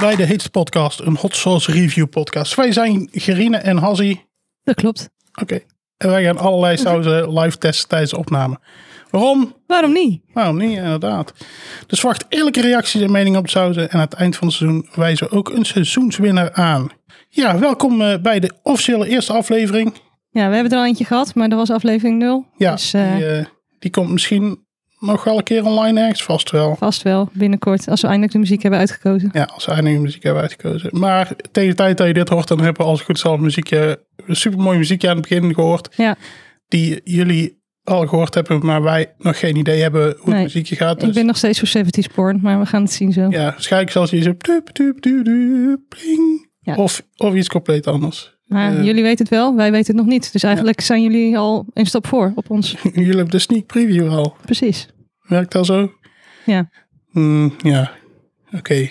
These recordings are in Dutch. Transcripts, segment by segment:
bij de Heetste Podcast, een hot sauce review podcast. Wij zijn Gerine en Hazzy. Dat klopt. Oké. En wij gaan allerlei sauzen live testen tijdens de opname. Waarom? Waarom niet? Waarom niet, inderdaad. Dus wacht eerlijke reacties en meningen op sauzen. En aan het eind van het seizoen wijzen we ook een seizoenswinnaar aan. Ja, welkom eh, bij de officiële eerste aflevering. Ja, we hebben er al eentje gehad, maar dat was aflevering 0. Ja, Dus eh, die, eh, die komt misschien nog wel een keer online ergens, vast wel. vast wel binnenkort, als we eindelijk de muziek hebben uitgekozen. Ja, als we eindelijk muziek hebben uitgekozen. Maar tegen de tijd dat je dit hoort, dan hebben we als het goed zelf muziekje, supermooi muziekje aan het begin gehoord. Ja, Die jullie al gehoord hebben, maar wij nog geen idee hebben hoe het muziekje gaat. ik Dus ben nog steeds voor 70s porn, maar we gaan het zien zo. ja, waarschijnlijk zelfs iets op. Of, of iets compleet anders. Maar Eh. jullie weten het wel, wij weten het nog niet. Dus eigenlijk zijn jullie al een stap voor op ons. jullie hebben de sneak preview al. Precies. Werkt dat zo? Ja. Hmm, ja, oké.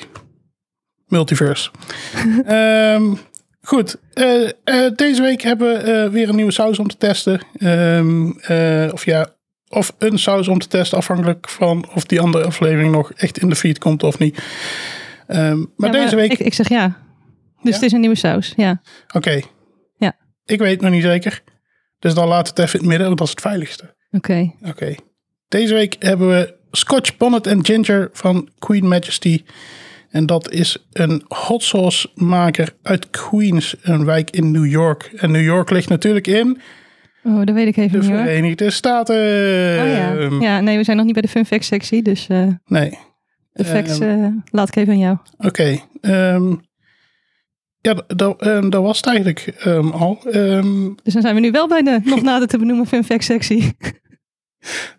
Multiverse. Ehm, goed, Eh, eh, deze week hebben we weer een nieuwe saus om te testen. Ehm, eh, of ja, of een saus om te testen, afhankelijk van of die andere aflevering nog echt in de feed komt of niet. Ehm, maar Ja, deze week, Ik, ik zeg ja. Dus Ja? het is een nieuwe saus, ja. oké. Ik weet het nog niet zeker. Dus dan laat het even in het midden, want dat is het veiligste. Oké. Oké. Deze week hebben we Scotch Bonnet and Ginger van Queen Majesty. En dat is een hot sauce maker uit Queens, een wijk in New York. En New York ligt natuurlijk in Oh, dat weet ik even de niet hoor. Verenigde Staten. Oh ja. Ehm, ja, nee, we zijn nog niet bij de fun fact sectie, dus eh Nee, de facts Ehm. eh, laat ik even aan jou. oké. Ehm, ja, dat ehm, dat was het eigenlijk ehm, al. Ehm, Dus dan zijn we nu wel bij de nog nader te benoemen fun fact sectie.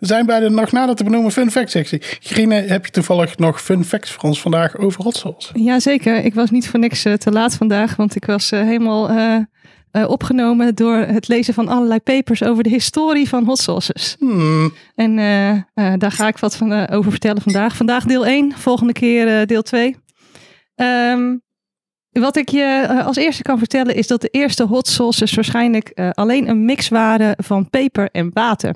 we zijn bij de nog nader te benoemen fun fact sectie. Grine, heb je toevallig nog fun facts voor ons vandaag over hot sauce? Jazeker, ik was niet voor niks eh, te laat vandaag, want ik was eh, helemaal eh, opgenomen door het lezen van allerlei papers over de historie van hot sauces. Hmm, En daar ga ik wat van, over vertellen vandaag. Vandaag deel 1, volgende keer deel 2. Ehm, wat ik je eh, als eerste kan vertellen is dat de eerste hot sauces waarschijnlijk eh, alleen een mix waren van peper en water.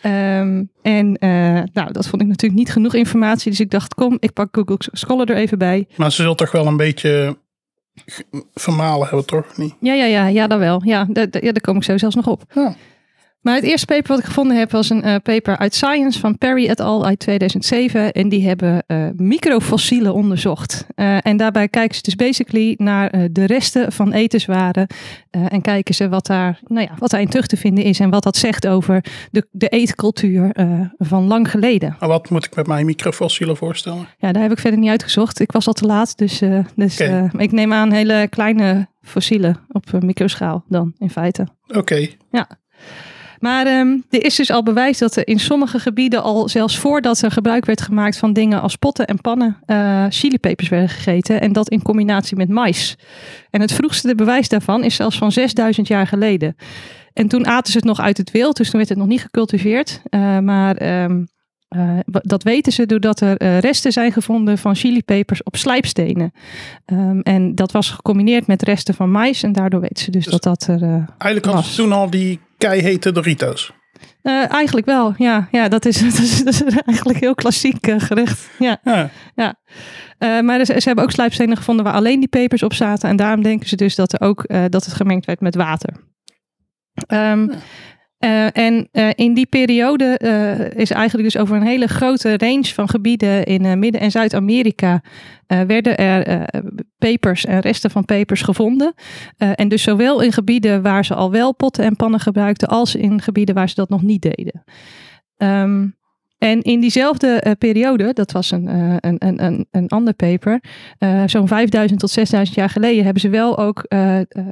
Ehm, en eh, nou, dat vond ik natuurlijk niet genoeg informatie. Dus ik dacht, kom, ik pak Google Scholar er even bij. maar ze zult toch wel een beetje vermalen hebben, toch? Niet? Ja, ja, ja, ja, dat wel. Ja, da- da- ja, daar kom ik zo zelfs nog op. Ja. Maar het eerste paper wat ik gevonden heb was een eh, paper uit Science van Perry et al. uit 2007. En die hebben eh, microfossielen onderzocht. Eh, en daarbij kijken ze dus basically naar de resten van etenswaren. en kijken ze wat daar, nou ja, wat daarin terug te vinden is. En wat dat zegt over de, de eetcultuur van lang geleden. Maar wat moet ik met mijn microfossielen voorstellen? Ja, daar heb ik verder niet uitgezocht. Ik was al te laat. Dus, dus ik neem aan hele kleine fossielen op microschaal dan in feite. Oké, Maar ehm, er is dus al bewijs dat er in sommige gebieden al zelfs voordat er gebruik werd gemaakt van dingen als potten en pannen, eh chilipepers werden gegeten. En dat in combinatie met mais. En het vroegste bewijs daarvan is zelfs van 6000 jaar geleden. En toen aten ze het nog uit het wild, dus toen werd het nog niet gecultiveerd. Eh, maar ehm, eh, dat weten ze doordat er resten zijn gevonden van chilipepers op slijpstenen. Ehm, en dat was gecombineerd met resten van mais. En daardoor weten ze dus, Dus- dat dat er eigenlijk hadden ze toen al die keihete Doritos. eh, eigenlijk wel, ja. ja dat, is, dat, is, dat is eigenlijk heel klassiek eh, gerecht. Ja, Ja, Eh, maar ze, ze hebben ook slijpstenen gevonden waar alleen die pepers op zaten. En daarom denken ze dus dat, er ook, dat het gemengd werd met water. Ehm, eh, en eh, in die periode eh, is eigenlijk dus over een hele grote range van gebieden in Midden- en Zuid-Amerika werden er pepers en resten van pepers gevonden. En dus zowel in gebieden waar ze al wel potten en pannen gebruikten, als in gebieden waar ze dat nog niet deden. Ehm, en in diezelfde eh, periode, dat was een, eh, een, een, een, een ander paper, eh, zo'n 5000 tot 6000 jaar geleden, hebben ze wel ook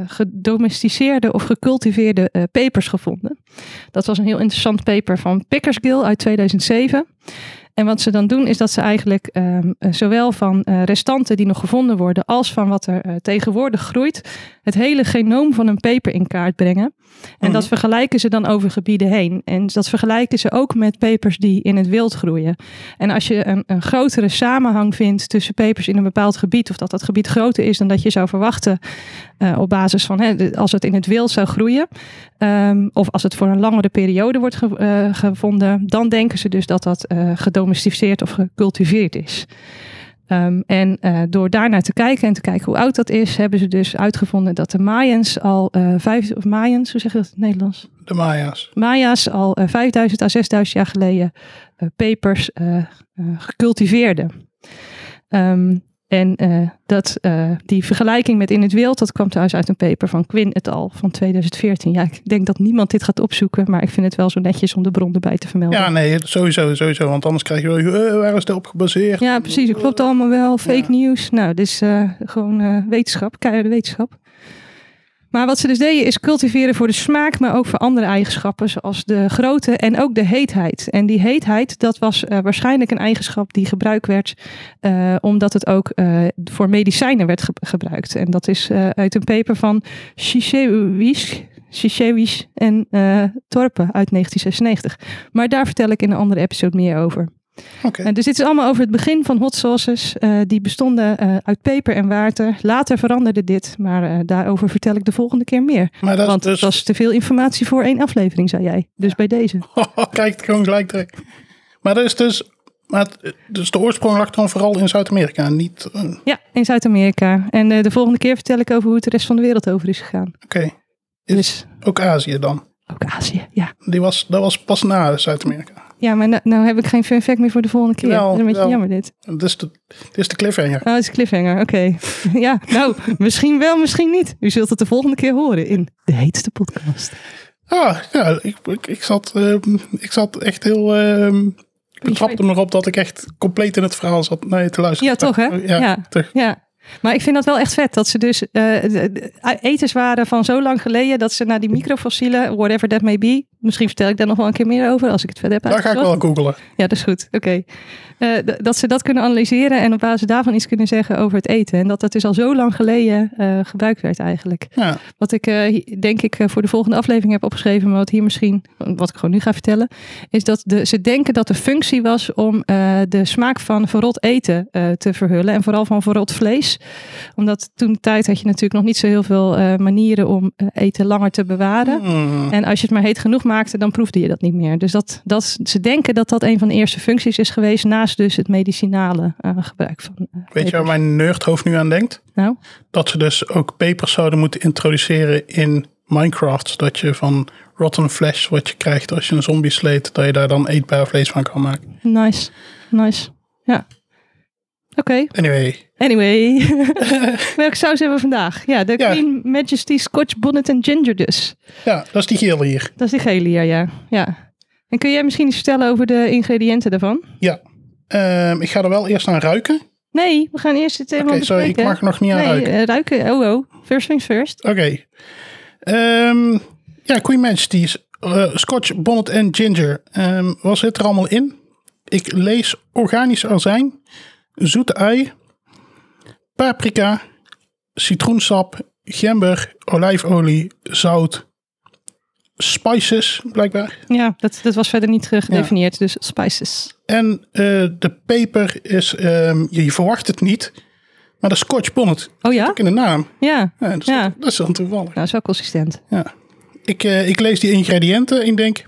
gedomesticeerde of gecultiveerde pepers gevonden. Dat was een heel interessant paper van Pickersgill uit 2007. En wat ze dan doen is dat ze eigenlijk ehm, eh, zowel van eh, restanten die nog gevonden worden als van wat er eh, tegenwoordig groeit, het hele genoom van een peper in kaart brengen. En Mhm. dat vergelijken ze dan over gebieden heen. En dat vergelijken ze ook met pepers die in het wild groeien. En als je een, een grotere samenhang vindt tussen pepers in een bepaald gebied, of dat dat gebied groter is dan dat je zou verwachten op basis van hè, als het in het wild zou groeien, ehm, of als het voor een langere periode wordt ge- gevonden, dan denken ze dus dat dat eh, gedomesticeerd of gecultiveerd is. Ehm, en uh, door daarnaar te kijken en te kijken hoe oud dat is, hebben ze dus uitgevonden dat de Mayans al uh, vijf, of Mayans, hoe zeg je dat in het Nederlands? De Maya's. Maya's al uh, 5000 à 6000 jaar geleden pepers gecultiveerden. Um, en uh, dat, uh, die vergelijking met In het Wild, dat kwam trouwens uit een paper van Quinn et al. van 2014. Ja, ik denk dat niemand dit gaat opzoeken, maar ik vind het wel zo netjes om de bron erbij te vermelden. Ja, nee, sowieso, sowieso. Want anders krijg je wel, uh, waar is het op gebaseerd? Ja, precies. Het klopt allemaal wel. Fake ja. nieuws. Nou, dit is gewoon wetenschap, keiharde wetenschap. Maar wat ze dus deden is cultiveren voor de smaak, maar ook voor andere eigenschappen, zoals de grootte en ook de heetheid. En die heetheid, dat was uh, waarschijnlijk een eigenschap die gebruikt werd, uh, omdat het ook uh, voor medicijnen werd ge gebruikt. En dat is uit een paper van Shishewich en Torpe uit 1996. Maar daar vertel ik in een andere episode meer over. Okay. Uh, dus dit is allemaal over het begin van hot sauces. Uh, die bestonden uh, uit peper en water. Later veranderde dit, maar daarover vertel ik de volgende keer meer. Maar dat Want dus... het was te veel informatie voor één aflevering, zei jij. Dus ja. bij deze. Kijk, het gewoon gelijk terug. Maar dat is dus... Maar het, dus de oorsprong lag dan vooral in Zuid-Amerika, niet... Ja, in Zuid-Amerika. En de volgende keer vertel ik over hoe het de rest van de wereld over is gegaan. Oké. Okay. Dus... Ook Azië dan? Ook Azië, ja. Die was, dat was pas na Zuid-Amerika. Ja, maar nou, nou, heb ik geen fun fact meer voor de volgende keer. Dat is een beetje jammer dit. Dit is de, dit is de cliffhanger. Oh, het is cliffhanger, oké. Okay. ja, nou, misschien wel, misschien niet. U zult het de volgende keer horen in de heetste podcast. Ah, ja, ik, ik, ik, zat, uh, ik zat echt heel... Uh, ik betrapte me erop dat ik echt compleet in het verhaal zat nee, te luisteren. Ja, toch hè? Ja, ja. Terug. ja. Maar ik vind dat wel echt vet. Dat ze dus uh, etens waren van zo lang geleden. Dat ze naar die microfossielen, whatever that may be. Misschien vertel ik daar nog wel een keer meer over als ik het verder heb Daar ga ik wel googelen. Ja, dat is goed. Oké. Okay. Uh, dat ze dat kunnen analyseren en op basis daarvan iets kunnen zeggen over het eten. En dat dat dus al zo lang geleden uh, gebruikt werd eigenlijk. Ja. Wat ik denk ik voor de volgende aflevering heb opgeschreven. Maar wat hier misschien, wat ik gewoon nu ga vertellen. Is dat de, ze denken dat de functie was om de smaak van verrot eten te verhullen. En vooral van verrot vlees omdat toen de tijd had je natuurlijk nog niet zo heel veel manieren om eten langer te bewaren. Mm. En als je het maar heet genoeg maakte, dan proefde je dat niet meer. Dus dat, dat, ze denken dat dat een van de eerste functies is geweest, naast dus het medicinale uh, gebruik van. Weet je waar mijn nerdhoofd nu aan denkt? Nou? Dat ze dus ook pepers zouden moeten introduceren in Minecraft. Zodat je van rotten flesh wat je krijgt als je een zombie sleet, dat je daar dan eetbaar vlees van kan maken. Nice, nice. Ja. Oké. Okay. Anyway. Anyway. Welke saus hebben we vandaag? Ja, de ja. Queen Majesty Scotch Bonnet and Ginger dus. Ja, dat is die gele hier. Dat is die gele hier, ja. ja. En kun jij misschien iets vertellen over de ingrediënten daarvan? Ja. Um, ik ga er wel eerst aan ruiken. Nee, we gaan eerst het helemaal Oké, sorry, ik mag er nog niet aan nee, ruiken. Uh, ruiken, oh oh. First things first. Oké. Okay. Um, ja, Queen Majesty's uh, Scotch Bonnet and Ginger. Um, wat zit er allemaal in? Ik lees organisch azijn, zoete ui, paprika, citroensap, gember, olijfolie, zout, spices blijkbaar. Ja, dat, dat was verder niet gedefinieerd, ja. dus spices. En uh, de peper is, um, je verwacht het niet, maar de Scotch bonnet. Oh ja? In de naam. Ja. ja, dat, is, ja. dat is dan toevallig. Nou, dat is wel consistent. Ja. Ik, uh, ik lees die ingrediënten en ik denk,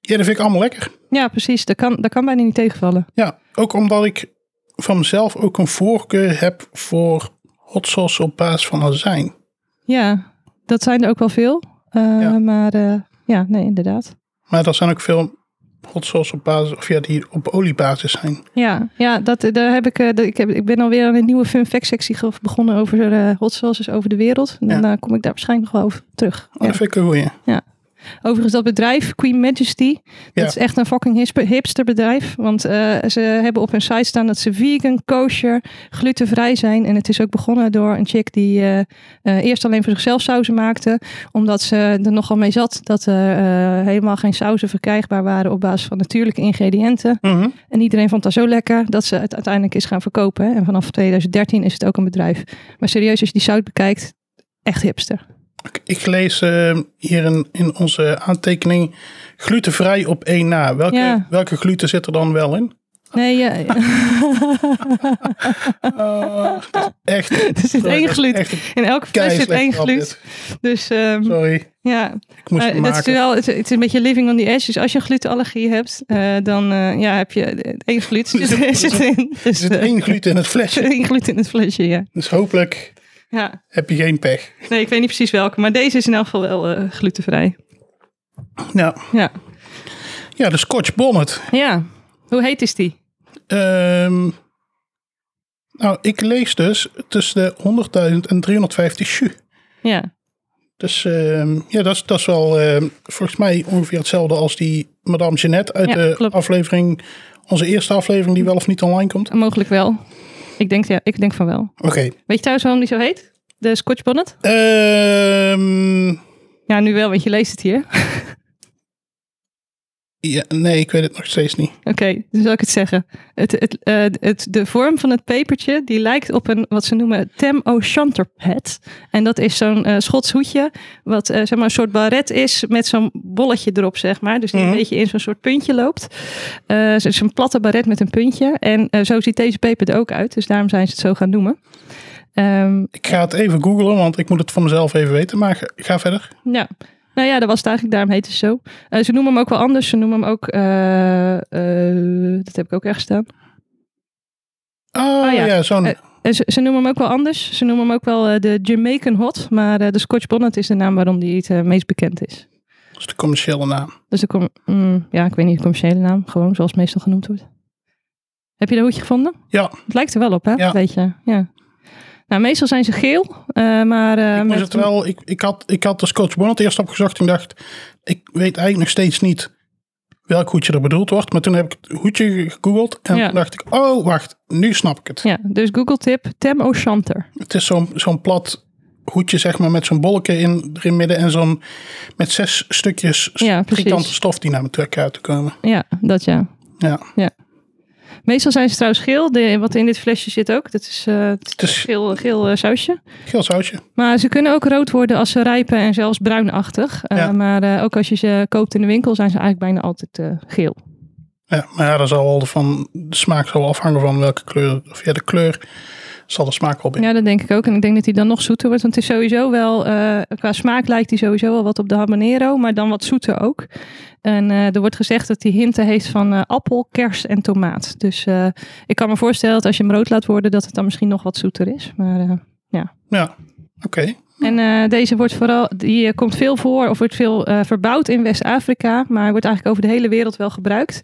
ja, dat vind ik allemaal lekker. Ja, precies. Dat kan, dat kan bijna niet tegenvallen. Ja, ook omdat ik van mezelf ook een voorkeur heb voor hot sauce op basis van azijn. Ja, dat zijn er ook wel veel. Uh, ja. Maar uh, ja, nee, inderdaad. Maar er zijn ook veel hot sauce op basis, of ja, die op oliebasis zijn. Ja, ja dat, daar heb ik, uh, ik, heb, ik ben alweer aan een nieuwe fun fact sectie begonnen over hot sauces over de wereld. En ja. dan kom ik daar waarschijnlijk nog wel over terug. Oh, ja. Dat vind ik een goeie. Ja. Overigens, dat bedrijf, Queen Majesty, dat is echt een fucking hipster bedrijf. Want uh, ze hebben op hun site staan dat ze vegan, kosher, glutenvrij zijn. En het is ook begonnen door een chick die uh, uh, eerst alleen voor zichzelf sauzen maakte. Omdat ze er nogal mee zat dat er helemaal geen sauzen verkrijgbaar waren op basis van natuurlijke ingrediënten. Mm -hmm. En iedereen vond dat zo lekker dat ze het uiteindelijk is gaan verkopen. En vanaf 2013 is het ook een bedrijf. Maar serieus, als je die site bekijkt, echt hipster. Ik lees uh, hier in, in onze aantekening glutenvrij op één na. Welke, Ja. welke gluten zit er dan wel in? Nee, ja. Oh, echt. er zit sorry, één gluten. In elke fles zit één gluten. Dus ehm, Sorry, ja, ik moest Eh, het dat is wel, het, is een beetje living on the edge. Dus als je een glutenallergie hebt, eh, dan eh, ja, heb je één gluten Er zit. Er Dus, zit één gluten in het flesje. één gluten in het flesje, ja. Dus hopelijk ja. heb je geen pech. Nee, ik weet niet precies welke, maar deze is in elk geval wel eh, glutenvrij. Ja, Ja. ja de Scotch Bonnet. ja, hoe heet is die? Ehm, nou, ik lees dus tussen de 100.000 en 350 shu. Ja, Dus ehm, ja, dat is, dat is wel ehm, volgens mij ongeveer hetzelfde als die Madame Jeannette uit Ja, de klopt. aflevering, onze eerste aflevering die wel of niet online komt. mogelijk wel. Ik denk, ja, ik denk van wel. Oké. Weet je trouwens waarom die zo heet? De Scotch Bonnet? Ehm, Ja, nu wel, want je leest het hier. ja, nee, ik weet het nog steeds niet. Oké, dus zal ik het zeggen. Het, het, eh, het, de vorm van het pepertje, die lijkt op een, wat ze noemen, Tam O'Shanter hat. En dat is zo'n eh, Schots hoedje, wat eh, zeg maar een soort baret is met zo'n bolletje erop, zeg maar. Dus die Mhm. een beetje in zo'n soort puntje loopt. Het is een platte baret met een puntje. En zo ziet deze peper er ook uit, dus daarom zijn ze het zo gaan noemen. Ehm, Ik ga het even googlen, want ik moet het van mezelf even weten. Maar ga, ga verder. Ja, nou ja, dat was het eigenlijk. Daarom heet het zo. Eh, ze noemen hem ook wel anders. Ze noemen hem ook, eh, eh, dat heb ik ook ergens staan. Oh, Oh, ja. ja, zo'n... Ze, ze noemen hem ook wel anders. Ze noemen hem ook wel de Jamaican Hot. Maar de Scotch Bonnet is de naam waarom die het meest bekend is. dat is de commerciële naam. Dus de com- mm, ja, ik weet niet de commerciële naam. Gewoon zoals het meestal genoemd wordt. Heb je dat hoedje gevonden? Ja, Het lijkt er wel op, hè? Ja. Weet je, ja. Nou, meestal zijn ze geel. eh, maar eh, ik, met- het wel, ik, ik, had, ik had de Scotch Bonnet eerst opgezocht en dacht, ik weet eigenlijk nog steeds niet welk hoedje er bedoeld wordt. Maar toen heb ik het hoedje gegoogeld en Ja. toen dacht ik, oh wacht, nu snap ik het. Ja, dus Google tip, Tam O'Shanter. Het is zo'n zo'n plat hoedje, zeg maar, met zo'n bolletje in, erin midden en zo'n met zes stukjes Ja, stof die naar me toe uit te komen. Ja, dat ja. Ja, Meestal zijn ze trouwens geel. De, wat in dit flesje zit ook. Dat is eh het is geel, geel eh, sausje. geel sausje. Maar ze kunnen ook rood worden als ze rijpen en zelfs bruinachtig. Eh, Ja. Maar ook als je ze koopt in de winkel zijn ze eigenlijk bijna altijd geel. Ja, maar ja, dat zal wel van, de smaak zal afhangen van welke kleur, of ja, de kleur zal de smaak wel bij. Ja, dat denk ik ook. En ik denk dat hij dan nog zoeter wordt. Want het is sowieso wel, eh, qua smaak lijkt hij sowieso wel wat op de habanero. Maar dan wat zoeter ook. En eh, er wordt gezegd dat hij hinten heeft van eh, appel, kers en tomaat. Dus ik kan me voorstellen dat als je hem rood laat worden, dat het dan misschien nog wat zoeter is. Maar eh, Ja, oké. En deze wordt vooral, die komt veel voor of wordt veel verbouwd in West-Afrika, maar wordt eigenlijk over de hele wereld wel gebruikt.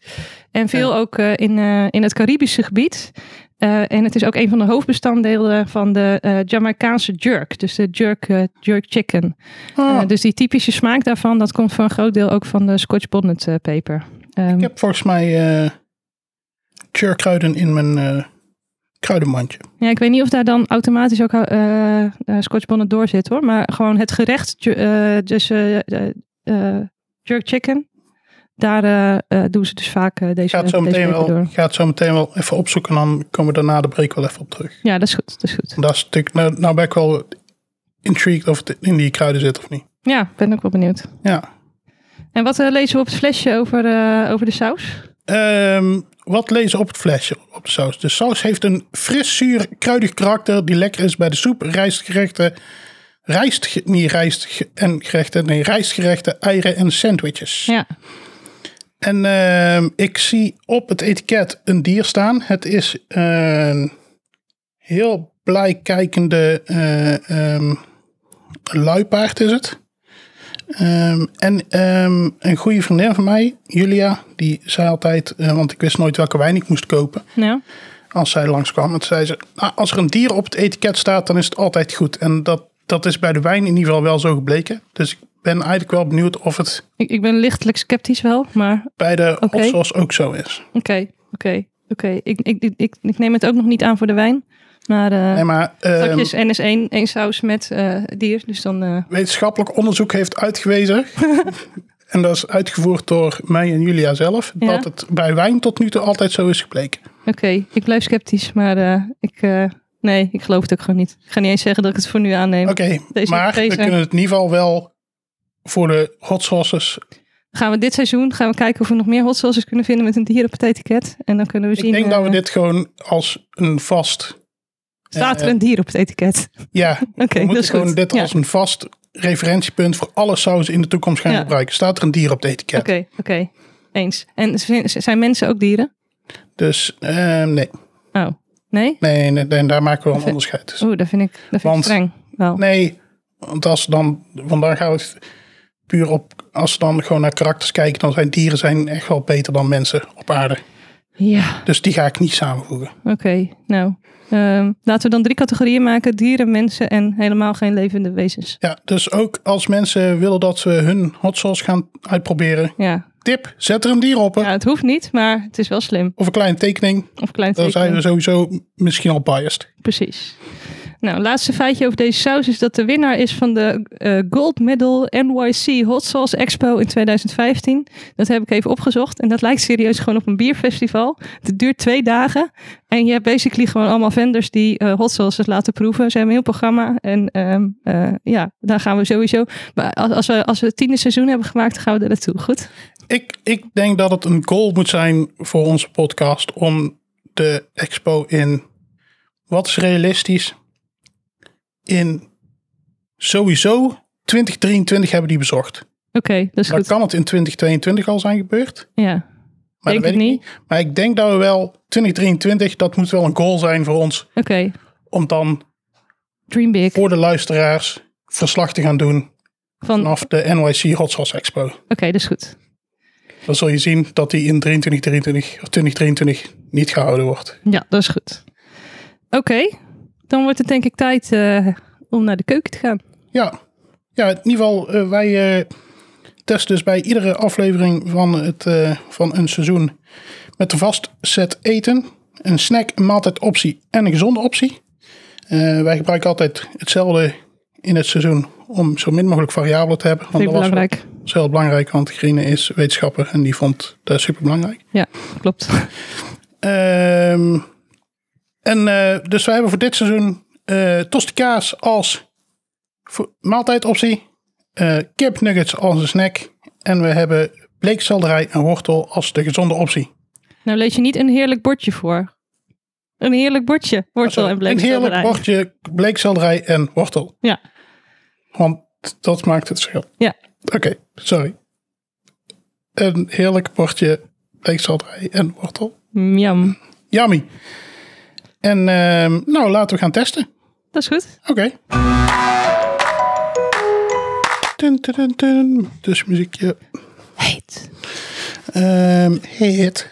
En veel Ja. ook in, in het Caribische gebied. Eh, en het is ook een van de hoofdbestanddelen van de eh Jamaicaanse jerk, dus de jerk, eh, jerk chicken. Eh, dus die typische smaak daarvan, dat komt voor een groot deel ook van de Scotch bonnet peper. Ehm, ik heb volgens mij eh kruiden in mijn kruidenmandje. Ja, ik weet niet of daar dan automatisch ook Scotch bonnet door zit hoor. Maar gewoon het gerecht, dus jerk chicken. Daar eh, eh, doen ze dus vaak eh, deze, ga het, zo meteen wel, door. ik ga het zo meteen wel even opzoeken en dan komen we daarna de break wel even op terug. Ja, dat is goed. Dat is goed. Dat is natuurlijk, nou, nou ben ik wel intrigued of het in die kruiden zit of niet. Ja, ben ook wel benieuwd. Ja. En wat lezen we op het flesje over, over de saus? Ehm, wat lezen op het flesje op de saus? De saus heeft een fris, zuur, kruidig karakter die lekker is bij de soep, rijstgerechten, rijst, niet rijst en gerechten, nee, rijstgerechten, eieren en sandwiches. Ja, En ehm, ik zie op het etiket een dier staan. Het is een heel blij kijkende eh, ehm, luipaard is het. Ehm, en een goede vriendin van mij, Julia, die zei altijd, eh, want ik wist nooit welke wijn ik moest kopen ja. als zij langskwam. En zei ze, nou, als er een dier op het etiket staat, dan is het altijd goed. En dat, dat is bij de wijn in ieder geval wel zo gebleken. Dus ik ben eigenlijk wel benieuwd of het Ik, ik ben lichtelijk sceptisch wel, maar bij de hot sauce ook zo is. oké, oké, oké. Ik, ik, ik, ik, neem het ook nog niet aan voor de wijn. Maar eh Nee, maar ehm, zakjes NS1, één saus met eh, dier. Dus dan... eh, wetenschappelijk onderzoek heeft uitgewezen. en dat is uitgevoerd door mij en Julia zelf. Ja. Dat het bij wijn tot nu toe altijd zo is gebleken. Oké, ik blijf sceptisch, maar ik, nee, ik geloof het ook gewoon niet. Ik ga niet eens zeggen dat ik het voor nu aanneem. Oké, maar deze- we kunnen het in ieder geval wel voor de hot sauces gaan we dit seizoen gaan we kijken of we nog meer hot sauces kunnen vinden met een dier op het etiket. En dan kunnen we zien. Ik denk dat we eh, dit gewoon als een vast... Staat er eh, een dier op het etiket? Ja, Oké, we moeten gewoon goed. dit Ja. als een vast referentiepunt voor alle sauzen in de toekomst gaan Ja. gebruiken. Staat er een dier op het etiket. Oké, oké. Eens. En zijn mensen ook dieren? Dus eh, nee. Oh, nee? Nee, nee, nee, daar maken we een onderscheid tussen. Oeh, dat vind ik, dat vind Want- ik streng. Wel. Nee, want als dan, want dan gaan we het puur op, als we dan gewoon naar karakters kijken, dan zijn dieren zijn echt wel beter dan mensen op aarde. Ja, Dus die ga ik niet samenvoegen. oké. Nou, ehm, laten we dan drie categorieën maken. Dieren, mensen en helemaal geen levende wezens. Ja, dus ook als mensen willen dat we hun hot sauce gaan uitproberen, Ja. Tip, zet er een dier op. hè. ja, het hoeft niet, maar het is wel slim. Of een kleine tekening. Of een klein Dan zijn we tekening. sowieso misschien al biased. Precies. Nou, laatste feitje over deze saus is dat de winnaar is van de eh, Gold Medal NYC Hot Sauce Expo in 2015. Dat heb ik even opgezocht en dat lijkt serieus gewoon op een bierfestival. Het duurt twee dagen en je hebt basically gewoon allemaal vendors die eh, hot sauces laten proeven. Ze hebben een heel programma en ehm, eh, ja, daar gaan we sowieso. Maar als, als, we, als we het tiende seizoen hebben gemaakt, dan gaan we er naartoe. Goed? Ik, ik denk dat het een goal moet zijn voor onze podcast om de expo in, wat is realistisch, in sowieso 2023 hebben die bezocht. Oké, dat is Dan goed. kan het in 2022 al zijn gebeurd. Ja, Maar denk dat weet ik niet. niet. Maar ik denk dat we wel 2023, dat moet wel een goal zijn voor ons. Oké, Om dan dream big. voor de luisteraars verslag te gaan doen Van, Oké, vanaf de NYC Hot Sauce Expo. dat is goed. Dan zul je zien dat die in 2023 of 2023 niet gehouden wordt. Ja, dat is goed. Oké, dan wordt het denk ik tijd eh, om naar de keuken te gaan. Ja, ja in ieder geval, eh, wij eh, testen dus bij iedere aflevering van, het, van een seizoen met een vast set eten. Een snack, een maaltijdoptie en een gezonde optie. Wij gebruiken altijd hetzelfde in het seizoen om zo min mogelijk variabelen te hebben. Want dat was belangrijk. dat is heel belangrijk, want Grine is wetenschapper en die vond dat super belangrijk. Ja, klopt. Ehm, en eh, dus wij hebben voor dit seizoen kaas als maaltijdoptie. eh kipnuggets als een snack. En we hebben bleekselderij en wortel als de gezonde optie. Nou lees je niet een heerlijk bordje voor. Een heerlijk bordje, wortel en een heerlijk bleekselderij. bordje bleekselderij en wortel. Ja, Want dat maakt het verschil. ja. Oké, sorry. Een heerlijk bordje bleekselderij en wortel. Miam. Yummy. En ehm, nou, laten we gaan testen. Dat is goed. Oké. Dun, dun, dun, dun. Dus muziekje. Heet. Ehm hit.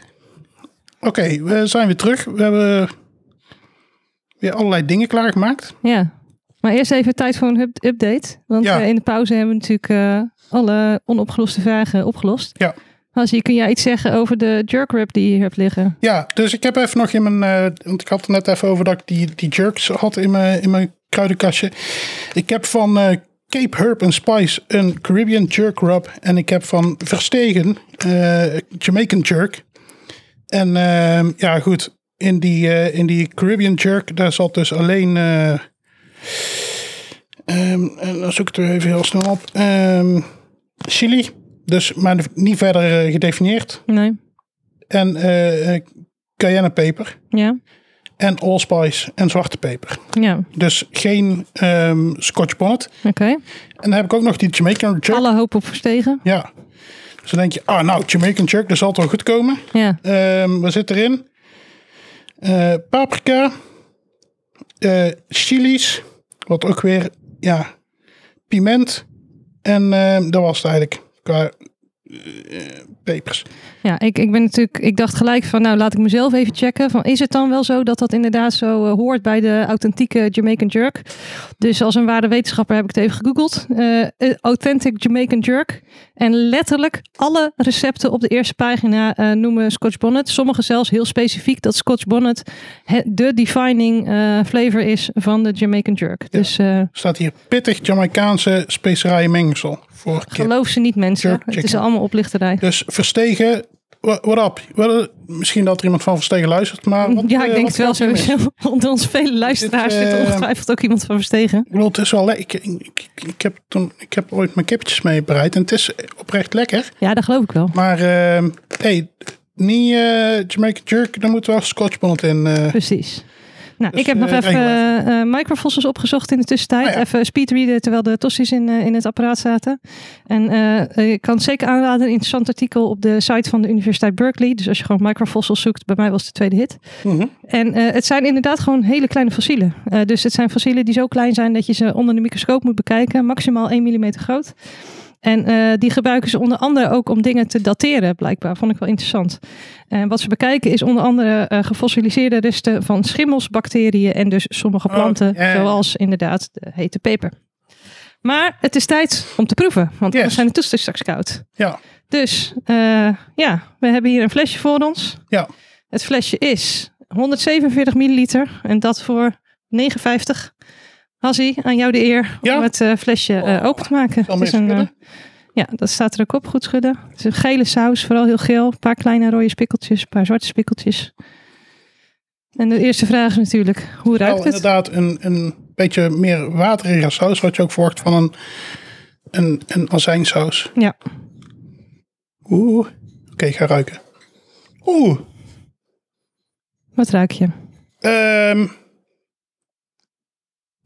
Oké, we zijn weer terug. We hebben weer allerlei dingen klaargemaakt. Ja. Maar eerst even tijd voor een up- update. Want Ja. eh, in de pauze hebben we natuurlijk eh, alle onopgeloste vragen opgelost. Ja. Hansie, kun jij iets zeggen over de jerk wrap die je hier hebt liggen? Ja, dus ik heb even nog in mijn... eh, want ik had het net even over dat ik die, die jerks had in mijn, in mijn kruidenkastje. Ik heb van Cape Herb and Spice een Caribbean jerk rub. En ik heb van Verstegen Jamaican jerk. En ehm, ja, goed. In die, eh, in die Caribbean jerk, daar zat dus alleen... eh, ehm, en dan zoek ik het er even heel snel op. Ehm, chili. Dus, maar niet verder eh, gedefinieerd. Nee. En eh, cayennepeper. Ja. En allspice en zwarte peper. Ja. Dus geen scotch bonnet. Oké. En dan heb ik ook nog die Jamaican jerk. Alle hoop op verstegen. Ja. Dus dan denk je, ah nou, Jamaican jerk, dat zal wel goed komen. Ja. Ehm wat zit erin? Eh, paprika. eh chilies. Wat ook weer, ja, piment. En ehm, dat was het eigenlijk qua eh, pepers. Ja, ik, ik ben natuurlijk, ik dacht gelijk van, nou laat ik mezelf even checken. Van, is het dan wel zo dat dat inderdaad zo eh, hoort bij de authentieke Jamaican jerk? Dus als een ware wetenschapper heb ik het even gegoogeld. Eh, eh, authentic Jamaican jerk. En letterlijk alle recepten op de eerste pagina eh, noemen Scotch bonnet. Sommige zelfs heel specifiek dat Scotch bonnet de defining eh, flavor is van de Jamaican jerk. Dus eh, staat hier pittig Jamaicaanse specerijenmengsel geloof ze niet mensen. Jerk Het is allemaal oplichterij. Dus verstegen what up? What- misschien dat er iemand van Verstegen luistert, maar... Wat, ja, ik eh, denk wat het wel sowieso. Onder ons vele luisteraars zit eh, ongetwijfeld ook iemand van Verstegen. Ik bedoel, het is wel lekker. Ik, ik, heb toen, ik heb ooit mijn kipjes mee bereid en het is oprecht lekker. Ja, dat geloof ik wel. Maar, ehm hey, niet eh Jamaican Jerk, daar moet wel Scotch bonnet in. eh. Precies. Nou, Dus, ik heb nog eh, even regel eh microfossils opgezocht in de tussentijd. Ah, ja. Even speedreaden terwijl de tossies in, eh, in het apparaat zaten. En eh, ik kan het zeker aanraden, een interessant artikel op de site van de Universiteit Berkeley. Dus als je gewoon microfossils zoekt, bij mij was het de tweede hit. Mhm. En eh, het zijn inderdaad gewoon hele kleine fossielen. Eh, dus het zijn fossielen die zo klein zijn dat je ze onder de microscoop moet bekijken. Maximaal 1 mm groot. En eh, die gebruiken ze onder andere ook om dingen te dateren, blijkbaar. Vond ik wel interessant. En wat ze bekijken is onder andere eh, gefossiliseerde resten van schimmels, bacteriën en dus sommige Oh, planten, zoals inderdaad de hete peper. Maar het is tijd om te proeven, want Yes. we zijn de toetsen straks koud. Ja, Dus eh, ja, we hebben hier een flesje voor ons. ja. Het flesje is 147 milliliter en dat voor 59. Hassie, aan jou de eer Ja? om het eh, flesje eh, Oh, open te maken. Het is een, eh, ja, dat staat er ook op. Goed schudden. Het is een gele saus, vooral heel geel. Een paar kleine rode spikkeltjes, een paar zwarte spikkeltjes. En de eerste vraag is natuurlijk, hoe ruikt Wel het? inderdaad een, een beetje meer waterige saus, wat je ook verwacht van een, een, een azijnsaus. Ja, Oeh. Oké, ik ga ruiken. Oeh. wat ruik je? Ehm,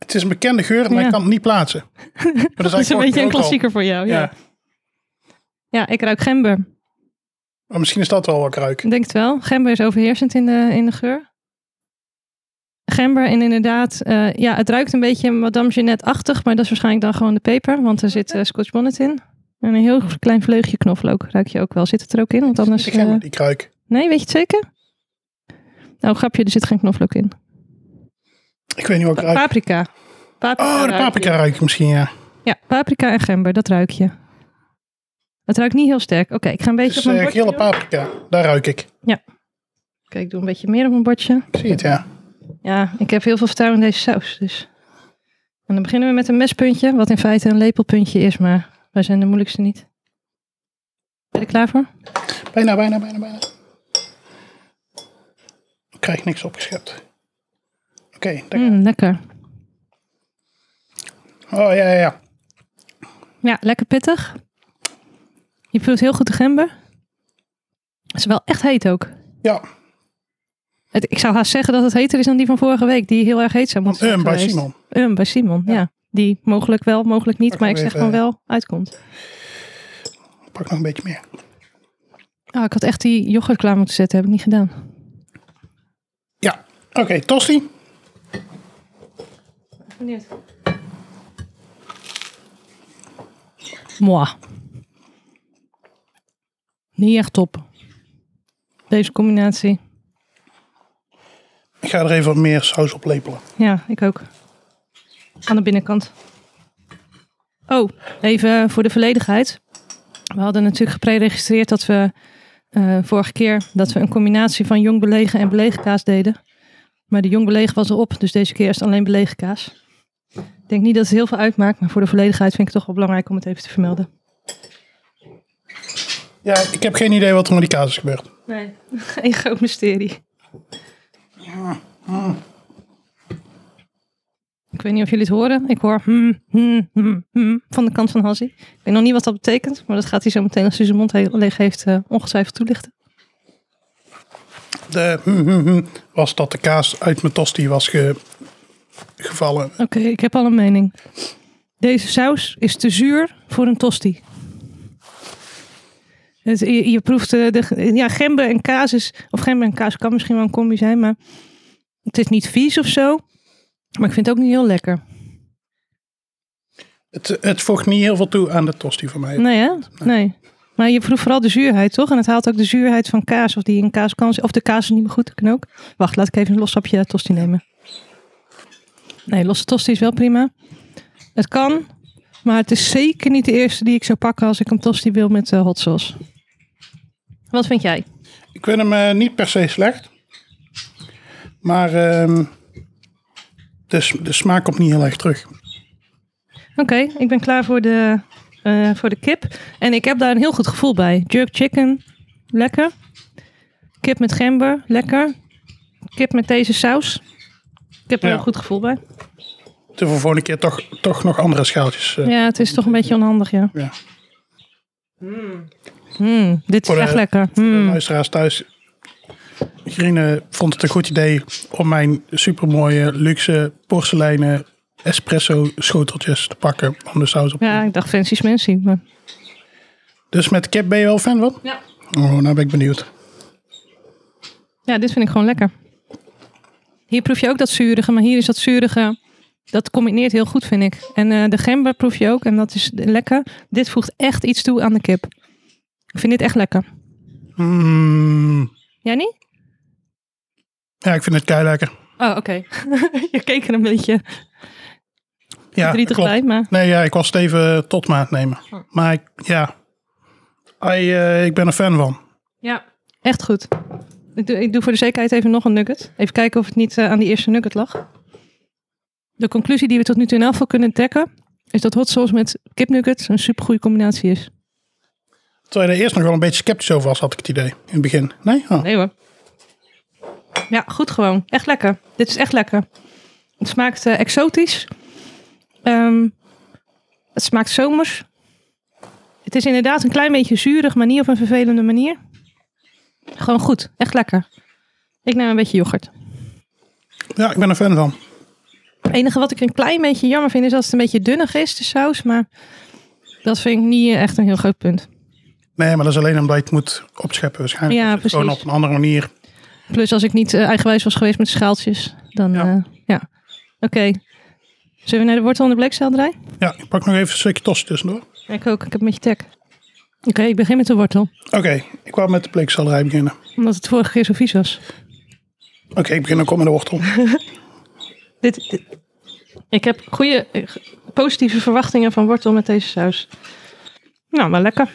het is een bekende geur, maar Ja. ik kan het niet plaatsen. Maar dat, Dat is een beetje een klassieker voor jou. Ja. Ja. Ja. ik ruik gember. Maar misschien is dat wel wat ik ruik. Ik denk het wel. Gember is overheersend in de, in de geur. Gember en inderdaad, eh, ja, het ruikt een beetje Madame Jeannette-achtig, maar dat is waarschijnlijk dan gewoon de peper, want er zit eh, Scotch bonnet in. En een heel klein vleugje knoflook ruik je ook wel. Zit het er ook in? Want anders... Ik die ik ruik. nee, weet je het zeker? Nou, grapje, er zit geen knoflook in. Ik weet niet wat ik ruik. Paprika. paprika Oh, de ruik paprika ruik ik misschien, ja. Ja, paprika en gember, dat ruik je. Het ruikt niet heel sterk. Oké, ik ga een beetje op mijn bordje gele paprika. Daar ruik ik. Oké, ik doe een beetje meer op mijn bordje. Ik zie het, ja. Ja, ik heb heel veel vertrouwen in deze saus. Dus. En dan beginnen we met een mespuntje, wat in feite een lepelpuntje is, maar wij zijn de moeilijkste niet. Ben je er klaar voor? Bijna, bijna, bijna, bijna. Ik krijg niks opgeschept. Oké, daar- Mm, lekker. oh ja, ja, ja. Ja, lekker pittig. Je voelt heel goed de gember. Het is wel echt heet ook. Ja, Het, ik zou haast zeggen dat het heter is dan die van vorige week, die heel erg heet zou moeten zijn um, bij. Simon. Um, bij Simon, ja. Die mogelijk wel, mogelijk niet, Pak maar ik zeg gewoon wel uitkomt. Pak nog een beetje meer. Oh, ik had echt die yoghurt klaar moeten zetten, heb ik niet gedaan. Ja, oké, tosti. Benieuwd. Moi. Niet echt top. Deze combinatie. Ik ga er even wat meer saus op lepelen. Ja, ik ook. Aan de binnenkant. Oh, even voor de volledigheid. We hadden natuurlijk gepreregistreerd dat we eh, vorige keer dat we een combinatie van jong belegen en belegen kaas deden. Maar de jong belegen was erop, dus deze keer is het alleen belegen kaas. Ik denk niet dat het heel veel uitmaakt, maar voor de volledigheid vind ik het toch wel belangrijk om het even te vermelden. Ja, ik heb geen idee wat er met die kaas is gebeurd. Nee, geen groot mysterie. Ik weet niet of jullie het horen. Ik hoor hmm, hmm, hmm, hmm van de kant van Hassie. Ik weet nog niet wat dat betekent, maar dat gaat hij zo meteen als hij zijn mond leeg heeft eh, ongetwijfeld toelichten. De hm, hm, hm, was dat de kaas uit mijn tosti was ge- gevallen. Oké, ik heb al een mening. Deze saus is te zuur voor een tosti. Het, je, je proeft eh, de, ja, gember en kaas is, of gember en kaas kan misschien wel een combi zijn, maar het is niet vies of zo. Maar ik vind het ook niet heel lekker. Het, het voegt niet heel veel toe aan de tosti voor mij. Nee, hè? Nee. Maar je proeft vooral de zuurheid, toch? En het haalt ook de zuurheid van kaas, of die in kaas kan Of de kaas is niet meer goed, dat kan ook. Wacht, laat ik even een los sapje tosti nemen. Nee, losse tosti is wel prima. Het kan, maar het is zeker niet de eerste die ik zou pakken als ik een tosti wil met eh, hot sauce. Wat vind jij? Ik vind hem eh, niet per se slecht. Maar ehm, de, de smaak komt niet heel erg terug. Oké, ik ben klaar voor de, eh, voor de kip. En ik heb daar een heel goed gevoel bij. Jerk chicken lekker. Kip met gember, lekker. Kip met deze saus. Ik heb er Ja. een goed gevoel bij. Voor volgende keer toch, toch nog andere schaaltjes. eh, Ja, het is toch een beetje onhandig, ja. ja. Mm, dit is de- echt lekker. Voor de Mm. luisteraars thuis. Grine vond het een goed idee om mijn supermooie luxe porseleinen espresso schoteltjes te pakken om de saus op te Ja, ik dacht fancy smancy. Maar... Dus met kip ben je wel fan van? Ja. Oh, nou ben ik benieuwd. ja, dit vind ik gewoon lekker. Hier proef je ook dat zurige, maar hier is dat zurige. Dat combineert heel goed, vind ik. En eh, de gember proef je ook en dat is lekker. Dit voegt echt iets toe aan de kip. Ik vind dit echt lekker. Mm, Jij niet? ja, ik vind het kei lekker. Oh, oké. je keek er een beetje Ja, verdrietig klopt. bij, maar... Nee, ja, ik was het even tot het nemen. Maar ik, ja, I, eh, ik ben er fan van. Ja, echt goed. Ik doe, ik doe voor de zekerheid even nog een nugget. Even kijken of het niet eh, aan die eerste nugget lag. De conclusie die we tot nu toe in elk geval kunnen trekken... is dat hot sauce met kipnuggets een supergoeie combinatie is. Terwijl je er eerst nog wel een beetje sceptisch over was, had ik het idee. In het begin. Nee? Oh. Nee hoor. Ja, goed gewoon. Echt lekker. Dit is echt lekker. Het smaakt eh, exotisch. Ehm, het smaakt zomers. Het is inderdaad een klein beetje zuurig, maar niet op een vervelende manier. Gewoon goed. Echt lekker. Ik neem een beetje yoghurt. Ja, ik ben er fan van. Het enige wat ik een klein beetje jammer vind is als het een beetje dunnig is, de saus. Maar dat vind ik niet eh, echt een heel groot punt. Nee, maar dat is alleen omdat je het moet opscheppen waarschijnlijk. Ja, je het Gewoon precies. op een andere manier. Plus als ik niet eh, eigenwijs was geweest met schaaltjes, dan Ja. ja. ja. Oké. Zullen we naar de wortel en de bleekselderij? Ja, ik pak nog even een stukje tost tussendoor. Ik ook. Ik heb een beetje tek. Oké, ik begin met de wortel. Oké, ik wou met de bleekselderij beginnen. Omdat het vorige keer zo vies was. Oké, ik begin ook al met de wortel. Dit, dit- ik heb goede, positieve verwachtingen van wortel met deze saus. Nou, maar lekker.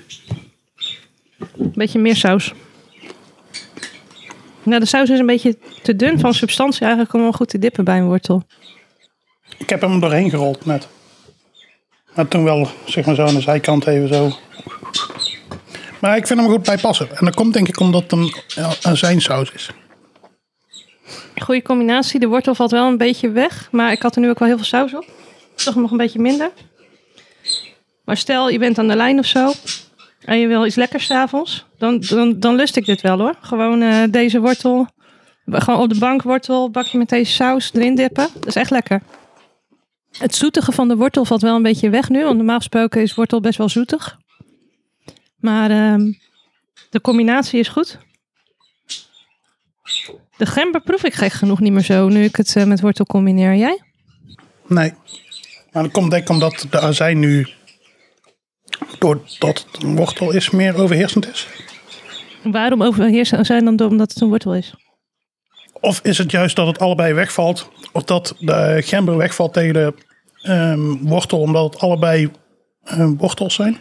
Beetje meer saus. Nou, de saus is een beetje te dun van substantie eigenlijk om wel goed te dippen bij een wortel. Ik heb hem er doorheen gerold net. Maar toen wel, zeg maar zo aan de zijkant even zo. Maar ik vind hem goed bij passen. En dat komt denk ik omdat het een, ja, een zijnsaus is. Goede combinatie. De wortel valt wel een beetje weg. Maar ik had er nu ook wel heel veel saus op. Toch nog een beetje minder. Maar stel, je bent aan de lijn of zo. En je wil iets lekkers 's avonds. Dan, dan, dan lust ik dit wel hoor. Gewoon eh, deze wortel. Gewoon op de bank wortel. Bakje met deze saus erin dippen. Dat is echt lekker. Het zoetige van de wortel valt wel een beetje weg nu. Want normaal gesproken is wortel best wel zoetig. Maar ehm, de combinatie is goed. De gember proef ik gek genoeg niet meer zo. Nu ik het eh, met wortel combineer. Jij? Nee. Maar dat komt denk ik omdat de azijn nu, doordat het een wortel is, meer overheersend is. Waarom overheersen zijn dan door- omdat het een wortel is? Of is het juist dat het allebei wegvalt? Of dat de gember wegvalt tegen de ehm, wortel, omdat het allebei ehm, wortels zijn?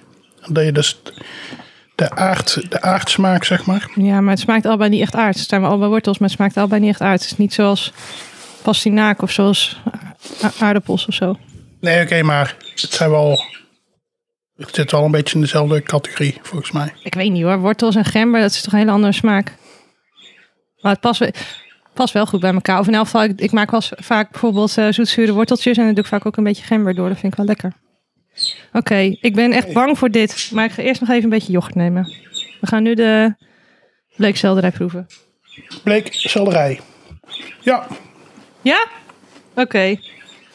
Dat je dus de, aard, de aardsmaak, zeg maar. Ja, maar het smaakt allebei niet echt aard. Het zijn wel allebei wortels, maar het smaakt allebei niet echt aard. Het is niet zoals pastinaak of zoals aardappels of zo. Nee, oké, maar het zijn wel. Het zit wel een beetje in dezelfde categorie, volgens mij. Ik weet niet hoor. Wortels en gember, dat is toch een hele andere smaak. Maar het past, past wel goed bij elkaar. Of in elk geval, ik, ik maak wel vaak bijvoorbeeld zoetzure worteltjes. En dan doe ik vaak ook een beetje gember door. Dat vind ik wel lekker. Oké, ik ben echt bang voor dit. Maar ik ga eerst nog even een beetje yoghurt nemen. We gaan nu de bleekselderij proeven. Bleek selderij. Ja, Ja? Oké.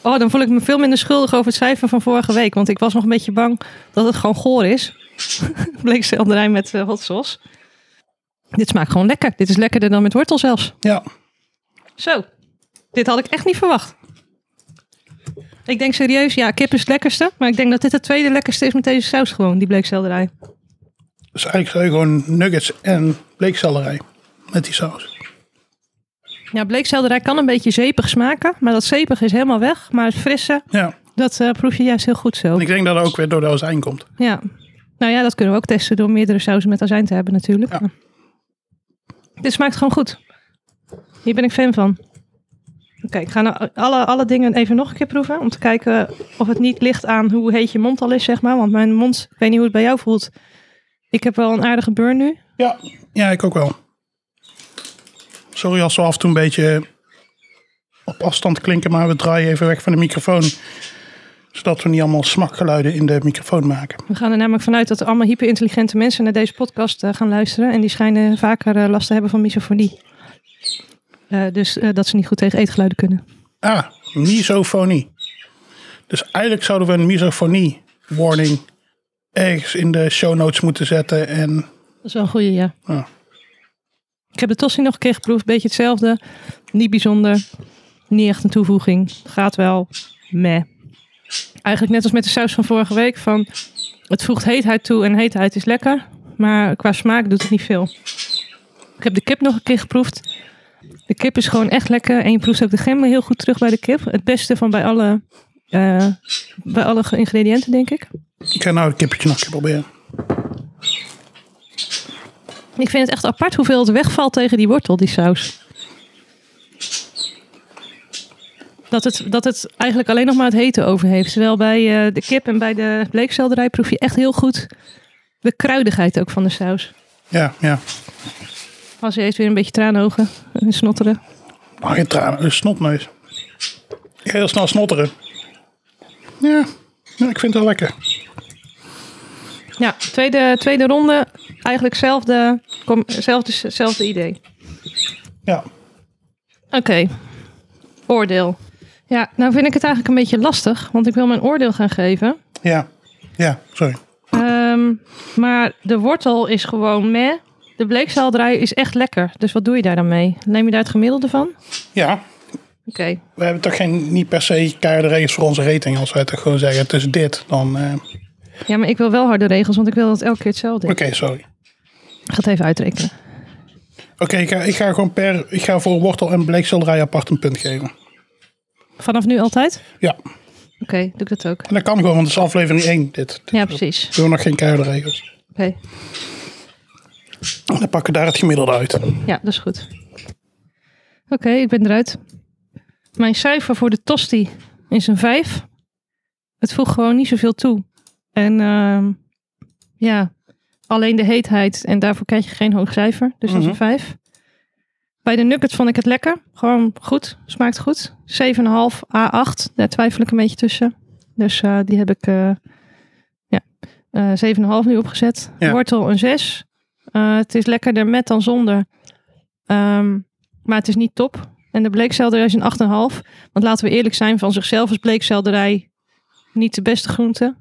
Oh, dan voel ik me veel minder schuldig over het cijfer van vorige week. Want ik was nog een beetje bang dat het gewoon goor is. Bleekselderij met eh, hot sauce. Dit smaakt gewoon lekker. Dit is lekkerder dan met wortel zelfs. ja. Zo. Dit had ik echt niet verwacht. Ik denk serieus, ja, kip is het lekkerste. Maar ik denk dat dit het tweede lekkerste is met deze saus gewoon, die bleekselderij. Dus eigenlijk zou je gewoon nuggets en bleekselderij met die saus. Ja, bleekselderij kan een beetje zeepig smaken. Maar dat zeepig is helemaal weg. Maar het frisse, Ja, dat eh, proef je juist heel goed zo. en ik denk dat dat ook weer door de azijn komt. Ja. Nou ja, dat kunnen we ook testen door meerdere sauzen met azijn te hebben natuurlijk. Ja. Dit smaakt gewoon goed. Hier ben ik fan van. Oké, ik ga nou alle, alle dingen even nog een keer proeven. Om te kijken of het niet ligt aan hoe heet je mond al is, zeg maar. Want mijn mond, ik weet niet hoe het bij jou voelt. Ik heb wel een aardige burn nu. Ja, ja, ik ook wel. Sorry als we af en toe een beetje op afstand klinken, maar we draaien even weg van de microfoon. Zodat we niet allemaal smakgeluiden in de microfoon maken. We gaan er namelijk vanuit dat er allemaal hyperintelligente mensen naar deze podcast eh, gaan luisteren. En die schijnen vaker eh, last te hebben van misofonie. Eh, dus eh, dat ze niet goed tegen eetgeluiden kunnen. Ah, misofonie. Dus eigenlijk zouden we een misofonie warning ergens in de show notes moeten zetten. En Dat is wel een goeie, ja. Ik heb de tosti nog een keer geproefd. Beetje hetzelfde. Niet bijzonder. Niet echt een toevoeging. Gaat wel. Meh. Eigenlijk net als met de saus van vorige week. Van, het voegt heetheid toe en heetheid is lekker. Maar qua smaak doet het niet veel. Ik heb de kip nog een keer geproefd. De kip is gewoon echt lekker. En je proeft ook de gember heel goed terug bij de kip. Het beste van bij alle, eh, bij alle ingrediënten, denk ik. ik ga nou het kippetje nog een keer proberen. Ik vind het echt apart hoeveel het wegvalt tegen die wortel, die saus. Dat het, dat het eigenlijk alleen nog maar het hete over heeft. Terwijl bij eh, de kip en bij de bleekselderij proef je echt heel goed de kruidigheid ook van de saus. Ja, ja. Als je eet weer een beetje traanogen en snotteren. Maar geen tranen, een snotneus. Ik ga heel snel snotteren. Ja, ja, ik vind het wel lekker. Ja, tweede, tweede ronde. Eigenlijk hetzelfde, kom, zelfde, hetzelfde idee. Ja, Oké, oordeel. Ja, nou vind ik het eigenlijk een beetje lastig. Want ik wil mijn oordeel gaan geven. ja, ja, sorry. Ehm, maar de wortel is gewoon meh. De bleekselderij is echt lekker. Dus wat doe je daar dan mee? Neem je daar het gemiddelde van? Ja, Oké. we hebben toch geen, niet per se keiharde regels voor onze rating. Als wij toch gewoon zeggen, het is dit, dan... eh, Ja, maar ik wil wel harde regels, want ik wil dat elke keer hetzelfde is. Oké, sorry. Ik ga het even uitrekenen. Oké, ik, ga, ik ga gewoon per... Ik ga voor wortel en bleekselderij apart een punt geven. Vanaf nu altijd? Ja, Oké, doe ik dat ook. en dat kan gewoon, want het is aflevering 1 dit. Ja, precies. We doen nog geen keiharde regels. Oké, Dan pakken we daar het gemiddelde uit. ja, dat is goed. Oké, ik ben eruit. Mijn cijfer voor de tosti is een 5. Het voegt gewoon niet zoveel toe. En ehm, ja, alleen de heetheid. En daarvoor krijg je geen hoog cijfer. Dus dat is een 5. Bij de nuggets vond ik het lekker. Gewoon goed. Smaakt goed. 7,5 A8. Daar twijfel ik een beetje tussen. Dus eh, die heb ik eh, ja, eh 7,5 nu opgezet. Ja. Wortel een 6. Eh, het is lekkerder met dan zonder. Ehm, maar het is niet top. En de bleekselderij is een 8,5. Want laten we eerlijk zijn, van zichzelf is bleekselderij niet de beste groente.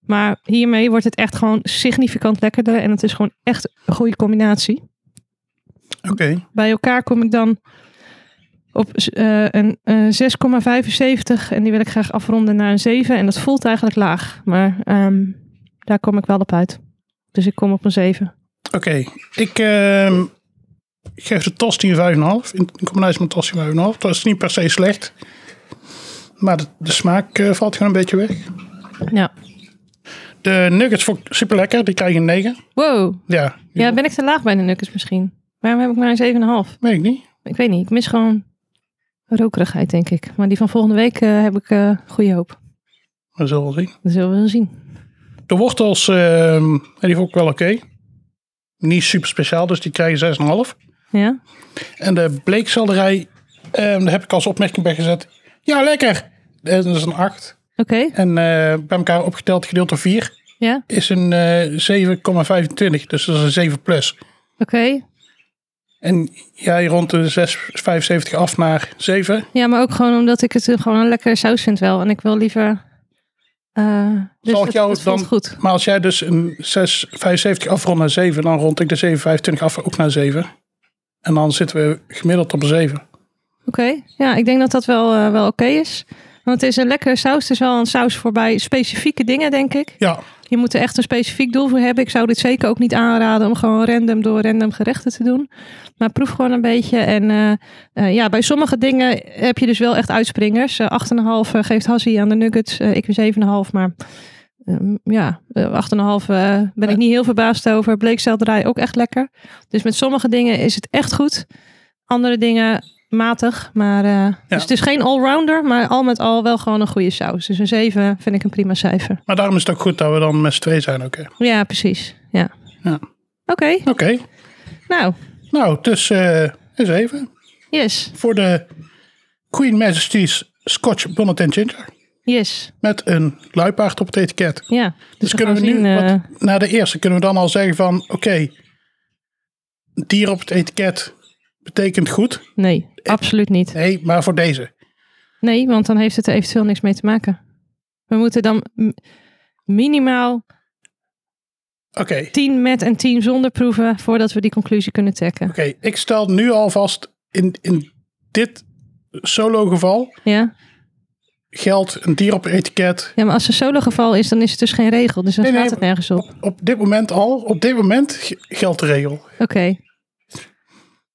Maar hiermee wordt het echt gewoon significant lekkerder. En het is gewoon echt een goede combinatie. Oké, Bij elkaar kom ik dan op eh, een eh, 6,75. En die wil ik graag afronden naar een 7. En dat voelt eigenlijk laag. Maar ehm, daar kom ik wel op uit. Dus ik kom op een 7. Oké. Ik ehm, geef de tosti een 5,5. In, in combinatie met tosti een 5,5. Dat is niet per se slecht. Maar de, de smaak eh, valt gewoon een beetje weg. Ja. De nuggets vond ik super lekker. Die krijgen een 9. Wow. Ja, Ja, ben ik te laag bij de nuggets misschien? Waarom heb ik maar een 7,5? weet ik niet. Ik weet niet. Ik mis gewoon rokerigheid, denk ik. Maar die van volgende week eh, heb ik eh goede hoop. We zullen wel zien. Dat zullen we wel zien. De wortels, ehm, die vond ik wel oké. Niet super speciaal, dus die krijgen 6,5. Ja? En de bleekselderij, ehm, daar heb ik als opmerking bij gezet. Ja, lekker. Eh, Dat is een 8. Oké. En eh, bij elkaar opgeteld gedeeld door 4 Ja? is een eh 7,25. Dus dat is een 7 plus. Oké. En jij rond de 6,75 af naar 7. Ja, maar ook gewoon omdat ik het gewoon een lekkere saus vind wel. En ik wil liever... eh dus Zal ik het- jou het voelt dan- goed. Maar als jij dus een 6,75 afrondt naar 7, dan rond ik de 7,25 af ook naar 7. En dan zitten we gemiddeld op een 7. Oké. Ja, ik denk dat dat wel, eh, wel oké is. Want het is een lekkere saus. Het is wel een saus voor bij specifieke dingen, denk ik. Ja, Je moet er echt een specifiek doel voor hebben. Ik zou dit zeker ook niet aanraden om gewoon random door random gerechten te doen. Maar proef gewoon een beetje. En eh, eh, ja, bij sommige dingen heb je dus wel echt uitspringers. Eh 8,5 geeft Hassie aan de nuggets. Eh, ik weer 7,5. Maar ehm, ja, eh, 8,5 eh, ben ik niet heel verbaasd over. Bleekselderij ook echt lekker. Dus met sommige dingen is het echt goed. Andere dingen matig. Maar, eh, Dus het is geen allrounder. Maar al met al wel gewoon een goede saus. Dus een 7 vind ik een prima cijfer. maar daarom is het ook goed dat we dan met z'n twee zijn ook. hè. Ja, precies. Ja. Ja. Oké, Oké. nou, Nou, dus eh eens even. yes, Voor de Queen Majesty's Scotch Bonnet and Ginger. yes. Met een luipaard op het etiket. Ja, Dus we kunnen we nu, zien, eh, wat, na de eerste, kunnen we dan al zeggen van, oké, dier op het etiket betekent goed. nee, absoluut niet. Nee, maar voor deze. Nee, want dan heeft het er eventueel niks mee te maken. We moeten dan minimaal Oké, 10 met en 10 zonder proeven voordat we die conclusie kunnen trekken. oké. Ik stel nu alvast in, in dit solo geval Ja? geldt een dier op etiket. ja, maar als het solo geval is, dan is het dus geen regel. Dus dan Nee, nee, het nergens op. Op dit moment al, op dit moment geldt de regel. Oké.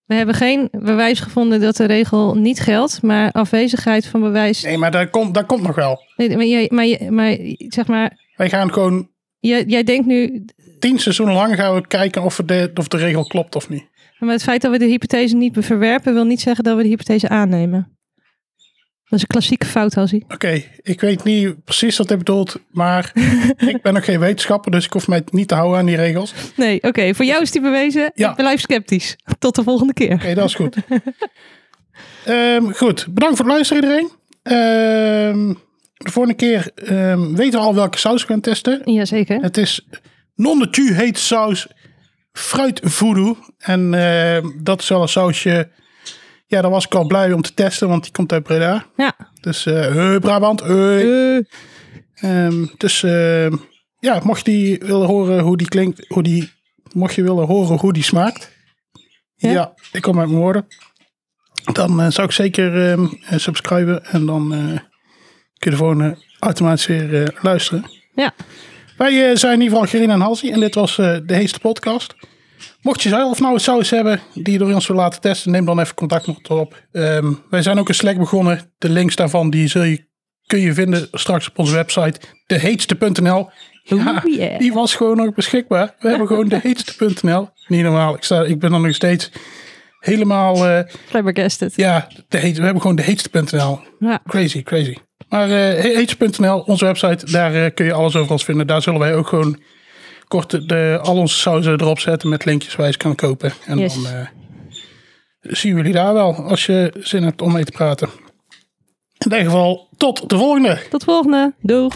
We hebben geen bewijs gevonden dat de regel niet geldt, maar afwezigheid van bewijs. Nee, maar dat komt, dat komt nog wel. Nee, maar, jij, maar, maar zeg maar, Wij gaan gewoon jij, jij denkt nu, tien seizoenen lang gaan we kijken of, de, of de regel klopt of niet. maar het feit dat we de hypothese niet verwerpen, wil niet zeggen dat we de hypothese aannemen. Dat is een klassieke fout, Hassie. Oké, ik weet niet precies wat dit bedoelt, maar ik ben nog geen wetenschapper, dus ik hoef mij niet te houden aan die regels. Oké, Nee, oké, voor jou is die bewezen. Ja. Ik blijf sceptisch. Tot de volgende keer. dat is goed. Ehm, goed, bedankt voor het luisteren iedereen. Ehm, de volgende keer ehm, weten we al welke saus we gaan testen. Jazeker. Het is non de tu heet saus fruit voodoo. En dat is wel een sausje, ja daar was ik al blij om te testen, want die komt uit Breda. Ja. Dus hey, Brabant. Eh, Ehm, dus ja, mocht je willen horen hoe die klinkt, hoe die, mocht je willen horen hoe die smaakt. Ja? Ja, ik kom met mijn woorden. Dan zou ik zeker ehm, eh, subscriben en dan kun je de volgende automatisch weer luisteren. ja. Wij zijn in ieder geval Gerine en Halsey en dit was de Heeste Podcast. Mocht je zelf nou een saus hebben die je door ons wil laten testen, neem dan even contact met ons op. Ehm, wij zijn ook een Slack begonnen. De links daarvan die zul je, kun je vinden straks op onze website, deheetste.nl. Ja, yeah. die was gewoon nog beschikbaar. We hebben gewoon deheetste.nl. Niet normaal. Ik, sta, ik ben dan nog steeds helemaal, eh, Flabbergasted. ja, de heet, we hebben gewoon deheetste.nl. Ja. Crazy, crazy. Maar uh, heetste.nl, onze website, daar eh, kun je alles over ons vinden. Daar zullen wij ook gewoon kort de, de- al onze sauzen erop zetten met linkjes waar je kan kopen. En Yes. dan eh, zien we jullie daar wel als je zin hebt om mee te praten. In ieder geval, tot de volgende. Tot volgende. Doeg.